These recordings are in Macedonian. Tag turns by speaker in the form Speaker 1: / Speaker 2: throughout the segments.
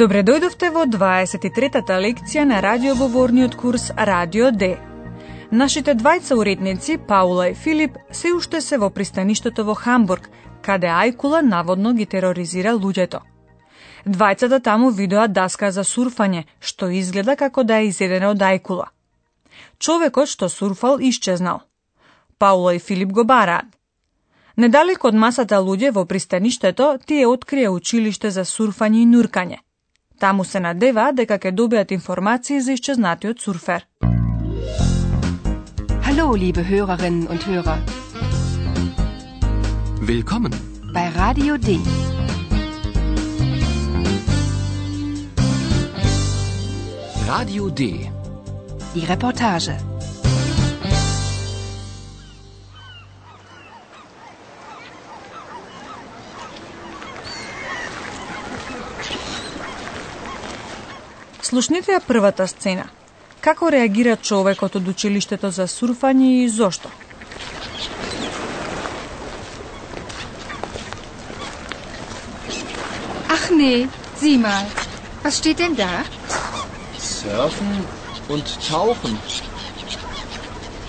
Speaker 1: Добре дојдовте во 23-та лекција на радиоговорниот курс Радио Д. Нашите двајца уредници, Паула и Филип, се уште се во пристаништето во Хамбург, каде Ајкула наводно ги тероризира луѓето. Двајцата да таму видоа даска за сурфање, што изгледа како да е изедена од Ајкула. Човекот што сурфал исчезнал. Паула и Филип го бараат. Недалеко од масата луѓе во пристаништето, тие открие училиште за сурфање и нуркање – Таму се надева дека ќе добијат информации за исчезнатиот сурфер.
Speaker 2: Hallo, liebe Hörerinnen und Hörer.
Speaker 3: Willkommen
Speaker 2: bei Radio D.
Speaker 3: Radio D.
Speaker 2: Die Reportage.
Speaker 1: Слушнете ја првата сцена. Како реагира човекот од училиштето за сурфање и зошто?
Speaker 4: Ach nee, sieh mal. Was steht denn da?
Speaker 3: Surfen und Tauchen.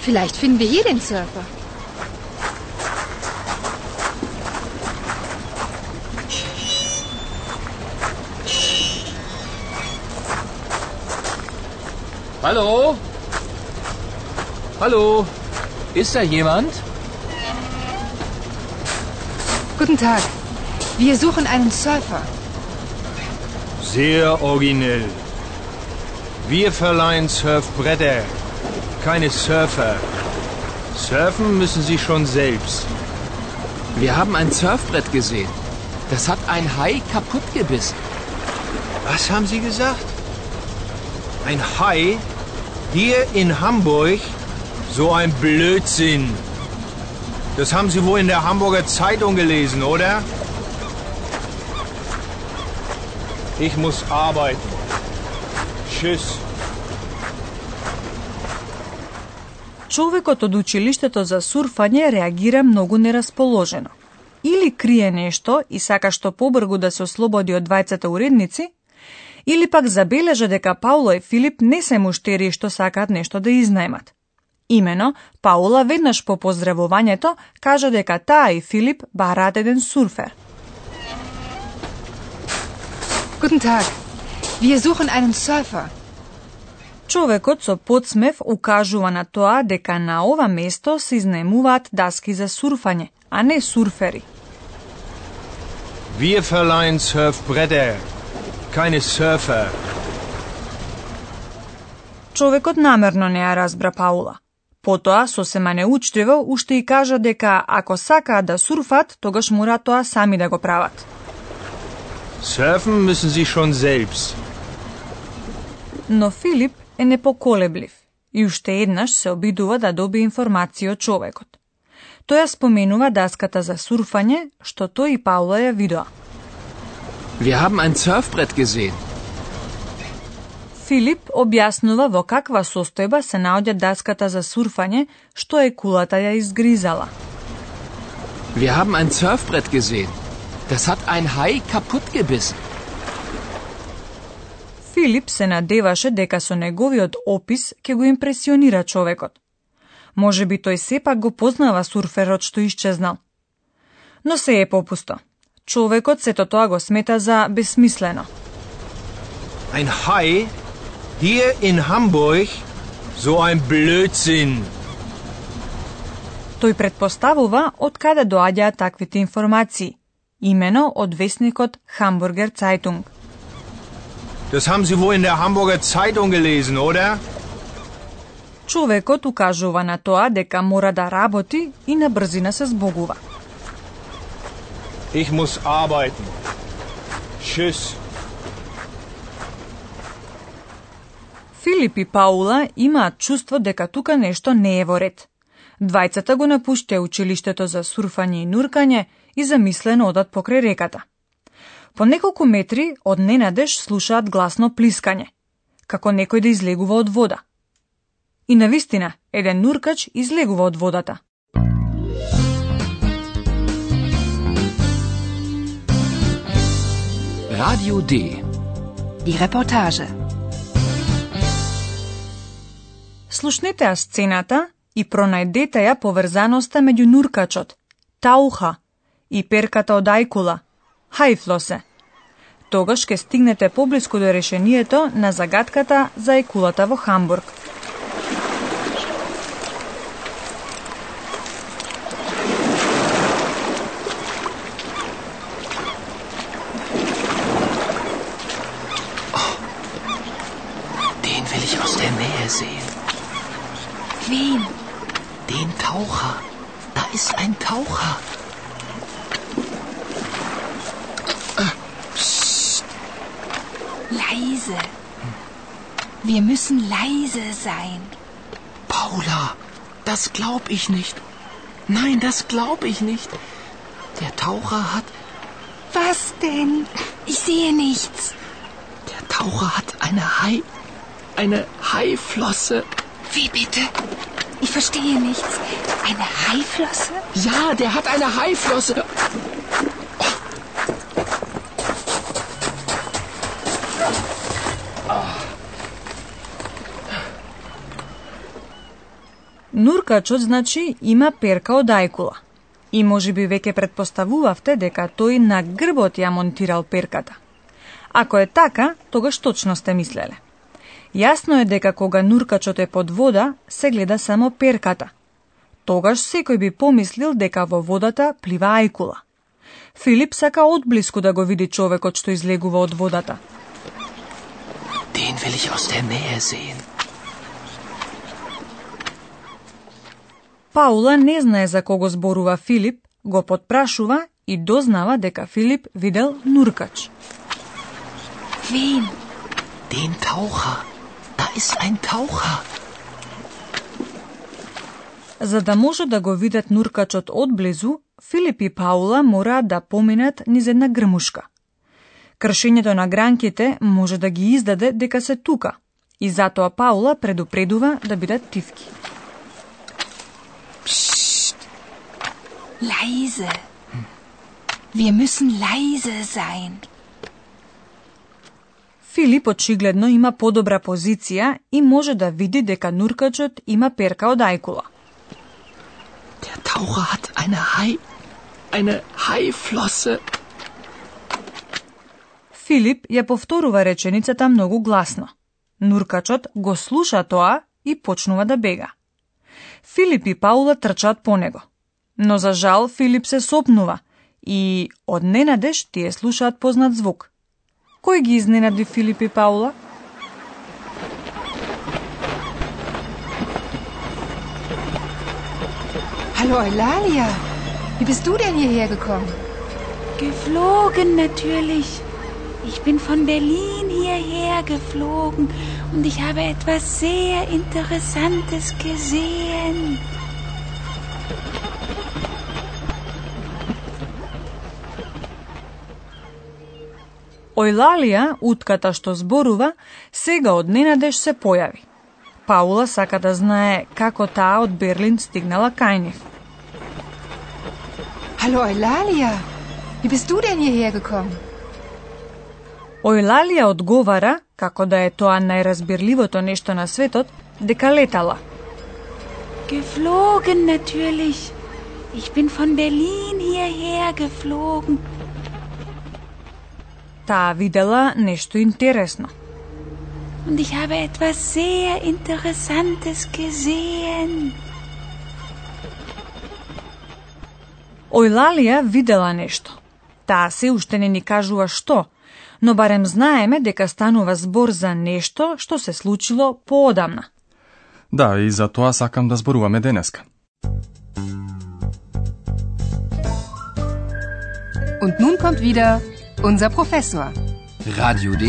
Speaker 4: Vielleicht finden wir hier den Surfer.
Speaker 3: Hallo? Hallo? Ist da jemand?
Speaker 4: Guten Tag. Wir suchen einen Surfer.
Speaker 5: Sehr originell. Wir verleihen Surfbretter, keine Surfer. Surfen müssen Sie schon selbst.
Speaker 3: Wir haben ein Surfbrett gesehen. Das hat ein Hai kaputt gebissen.
Speaker 5: Was haben Sie gesagt? Ein Hai? Hier in Hamburg? So ein Blödsinn. Das haben Sie wohl in der Hamburger Zeitung gelesen, oder? Ich muss arbeiten. Tschüss.
Speaker 1: Човекот од училиштето за сурфање реагира многу нерасположено. Или крие нешто и сака што побргу да се ослободи од двајцата уредници, или пак забележа дека Пауло и Филип не се муштери што сакаат нешто да изнајмат. Имено, Паула веднаш по поздравувањето кажа дека таа и Филип бараат еден сурфер.
Speaker 4: Guten Tag. Wir suchen einen Surfer.
Speaker 1: Човекот со подсмев укажува на тоа дека на ова место се изнемуваат даски за сурфање, а не сурфери.
Speaker 5: Wir verleihen Surfbretter, keine Surfer.
Speaker 1: Човекот намерно не ја разбра Паула. Потоа, сосема неучтиво, уште и кажа дека ако сакаат да сурфат, тогаш мора тоа сами да го прават.
Speaker 5: Surfen müssen Sie schon selbst.
Speaker 1: Но Филип е непоколеблив и уште еднаш се обидува да добие информација од човекот. Тој ја споменува даската за сурфање, што тој и Паула ја видоа.
Speaker 3: Wir haben ein Surfbrett gesehen.
Speaker 1: Филип објаснува во каква состојба се наоѓа даската за сурфање, што е кулата ја изгризала.
Speaker 3: Wir haben ein Surfbrett gesehen. Das hat ein Hai kaputt gebissen.
Speaker 1: Филип се надеваше дека со неговиот опис ќе го импресионира човекот. Може би тој сепак го познава сурферот што исчезнал. Но се е попусто. Човекот сето тоа го смета за безсмислено.
Speaker 5: Ein Hai? Hier in Hamburg? So ein Blödsinn.
Speaker 1: Тој предпоставува од каде доаѓаат таквите информации, имено од вестникот Hamburger Zeitung.
Speaker 5: Das haben Sie wohl in der Hamburger Zeitung gelesen, oder?
Speaker 1: Човекот укажува на тоа дека мора да работи и на брзина се збогува.
Speaker 5: Ich muss arbeiten. Tschüss.
Speaker 1: Филип и Паула имаат чувство дека тука нешто не е во ред. Двајцата го напуштија училиштето за сурфање и нуркање и замислено одат покрај реката. По неколку метри од ненадеж слушаат гласно плискање, како некој да излегува од вода. И на вистина, еден нуркач излегува од водата.
Speaker 3: Radio D.
Speaker 2: Die Reportage.
Speaker 1: Слушнете ја сцената и пронајдете ја поврзаноста меѓу нуркачот, тауха и перката од ајкула, хајфлосе. Тогаш ќе стигнете поблиску до решението на загадката за ајкулата во Хамбург.
Speaker 2: Wen?
Speaker 3: Den Taucher. Da ist ein Taucher.
Speaker 2: Leise. Wir müssen leise sein.
Speaker 3: Paula, das glaub ich nicht. Nein, das glaub ich nicht. Der Taucher hat.
Speaker 2: Was denn? Ich sehe nichts.
Speaker 3: Der Taucher hat eine Hai. Eine Haiflosse.
Speaker 2: Wie bitte? Ich verstehe nichts. Eine Haiflosse?
Speaker 3: Ja, der hat eine Haiflosse.
Speaker 1: Нуркачот, значи, има перка од ајкула. И може би веќе предпоставувавте дека тој на грбот ја монтирал перката. Ако е така, тогаш точно сте мислеле. Јасно е дека кога нуркачот е под вода, се гледа само перката. Тогаш секој би помислил дека во водата плива ајкула. Филип сака одблиску да го види човекот што излегува од водата.
Speaker 3: Den will ich aus der Nähe sehen.
Speaker 1: Паула не знае за кого зборува Филип, го подпрашува и дознава дека Филип видел нуркач.
Speaker 2: Wen?
Speaker 3: Den Taucher. Ist ein Taucher.
Speaker 1: За да може да го видат нуркачот одблизу, Филип и Паула мораат да поминат низ една грмушка. Кршењето на гранките може да ги издаде дека се тука, и затоа Паула предупредува да бидат тивки.
Speaker 2: Leise. Wir müssen leise sein.
Speaker 1: Филип очигледно има подобра позиција и може да види дека нуркачот има перка од ајкула.
Speaker 3: Der Taucher hat eine Hai. Eine Haiflosse.
Speaker 1: Филип ја повторува реченицата многу гласно. Нуркачот го слуша тоа и почнува да бега. Филип и Паула трчаат по него. Но за жал Филип се сопнува и од ненадеж тие слушаат познат звук. Кој ги изненади Филип и Паула?
Speaker 4: Hallo Eulalia, wie bist du denn hierher gekommen?
Speaker 6: Geflogen natürlich. Ich bin von Berlin hierher geflogen und ich habe etwas sehr Interessantes gesehen.
Speaker 1: Ојлалија, утката што зборува, сега од ненадеж се појави. Паула сака да знае како таа од Берлин стигнала кај нив.
Speaker 4: Hallo Eulalia, wie bist du denn hierher gekommen?
Speaker 1: Ојлалија одговара, како да е тоа најразбирливото нешто на светот, дека летала.
Speaker 6: Geflogen natürlich. Ich bin von Berlin hierher geflogen.
Speaker 1: Таа видела нешто интересно.
Speaker 6: Und ich habe etwas sehr Interessantes gesehen.
Speaker 1: Ојлалија видела нешто. Таа се уште не ни кажува што, но барем знаеме дека станува збор за нешто што се случило поодамна.
Speaker 7: Да, и за тоа сакам да зборуваме денеска.
Speaker 2: Und nun kommt wieder Unser Professor.
Speaker 3: Radio D.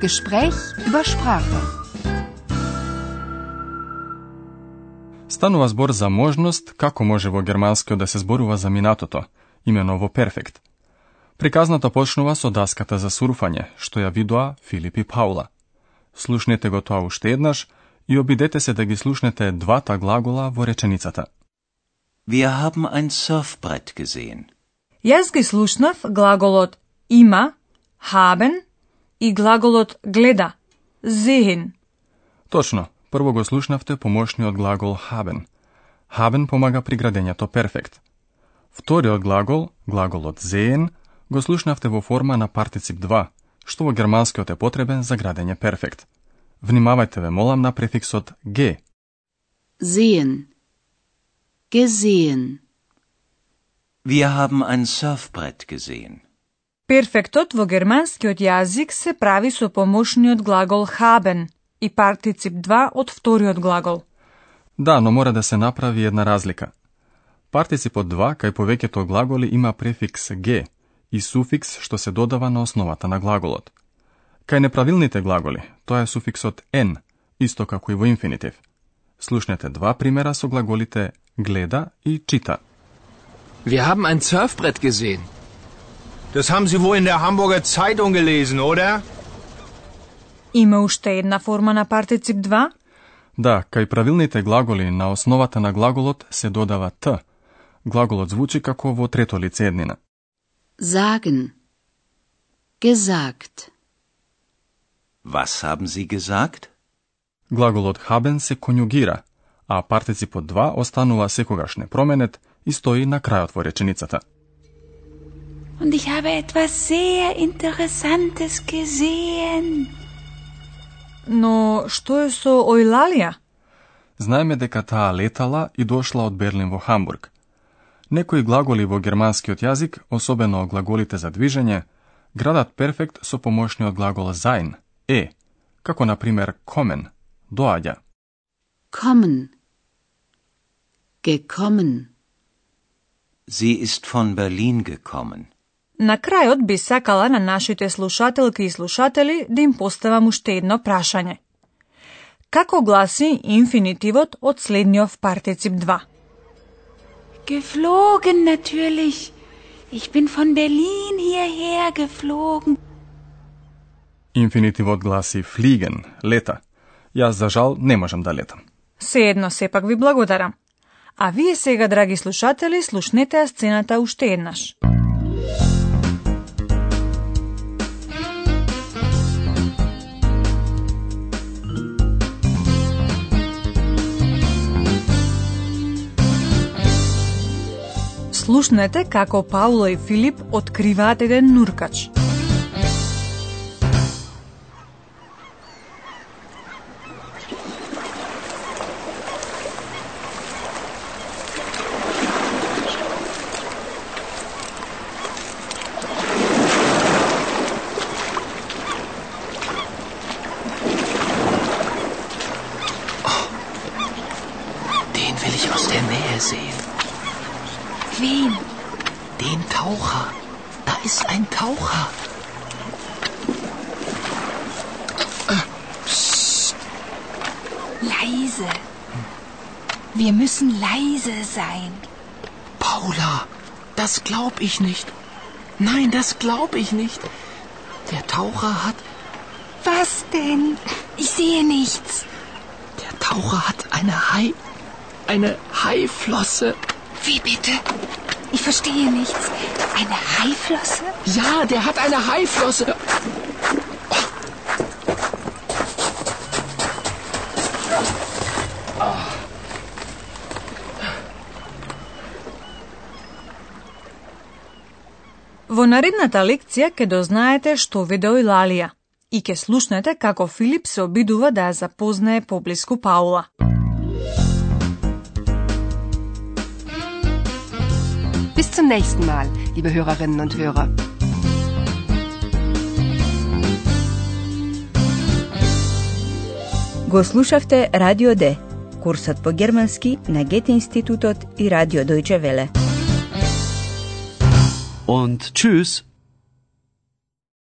Speaker 2: Gespräch über Sprache.
Speaker 7: Станува збор за можност како може во германскиот да се зборува за минатото, имено во перфект. Приказната почнува со даската за сурфање, што ја видоа Филип и Паула. Слушнете го тоа уште еднаш и обидете се да ги слушнете двата глагола во реченицата.
Speaker 8: Wir haben ein Surfbrett gesehen.
Speaker 1: Јас ги слушнав глаголот има, haben и глаголот гледа, sehen.
Speaker 7: Точно, прво го слушнавте помошниот глагол haben. Haben помага при градењето перфект. Вториот глагол, глаголот sehen, го слушнавте во форма на партицип 2, што во германскиот е потребен за градење перфект. Внимавајте ве молам на префиксот G.
Speaker 6: Sehen. Gesehen.
Speaker 8: Wir haben ein Surfbrett gesehen.
Speaker 1: Перфектот во германскиот јазик се прави со помошниот глагол haben и партицип 2 од вториот глагол.
Speaker 7: Да, но мора да се направи една разлика. Партиципот 2 кај повеќето глаголи има префикс G и суфикс што се додава на основата на глаголот. Кај неправилните глаголи, тоа е суфиксот n, исто како и во инфинитив. Слушнете два примера со глаголите гледа и чита.
Speaker 3: Wir haben ein Surfbrett gesehen.
Speaker 5: Das haben Sie wohl in der Hamburger Zeitung gelesen, oder?
Speaker 1: Има уште една форма на партицип 2,
Speaker 7: Да, кај правилните глаголи на основата на глаголот се додава т. Глаголот звучи како во трето лице еднина.
Speaker 6: Sagen. Gesagt.
Speaker 8: Was haben Sie gesagt?
Speaker 7: Глаголот haben се конјугира, а партиципот 2 останува секогаш непроменет и стои на крајот во реченицата.
Speaker 2: Und ich habe etwas sehr Interessantes gesehen.
Speaker 1: но што е со Ојлалија?
Speaker 7: Знаеме дека таа летала и дошла од Берлин во Хамбург. Некои глаголи во германскиот јазик, особено глаголите за движење, градат перфект со помошниот глагол sein, е, како на пример kommen, доаѓа.
Speaker 6: Kommen. Gekommen.
Speaker 8: Sie ist von Berlin gekommen.
Speaker 1: На крајот би сакала на нашите слушателки и слушатели да им поставам уште едно прашање. Како гласи инфинитивот од следниот партицип 2?
Speaker 2: Geflogen natürlich. Ich bin von Berlin hierher geflogen.
Speaker 7: Инфинитивот гласи fliegen, лета. Јас за жал не можам да летам.
Speaker 1: Seedno сепак ви благодарам. А вие сега, драги слушатели, слушнете ја сцената уште еднаш. Слушнете како Пауло и Филип откриваат еден нуркач.
Speaker 3: Sehen.
Speaker 2: Wen?
Speaker 3: Den Taucher. Da ist ein Taucher.
Speaker 2: Leise. Wir müssen leise sein.
Speaker 3: Paula, das glaub ich nicht. Nein, das glaub ich nicht. Der Taucher hat.
Speaker 2: Was denn? Ich sehe nichts.
Speaker 3: Der Taucher hat eine Hai. eine Haiflosse.
Speaker 2: Wie bitte? Ich verstehe nichts. Eine Haiflosse?
Speaker 3: Ja, der hat eine Haiflosse.
Speaker 1: Во наредната лекција ќе дознаете што видео и Лалија и ќе слушнете како Филип се обидува да ја запознае поблиску Паула.
Speaker 4: Bis zum nächsten Mal, liebe Hörerinnen und Hörer.
Speaker 9: Го слушавте Радио Д, курсот по германски на Гете институтот и Радио Дојче Веле.
Speaker 10: Und tschüss.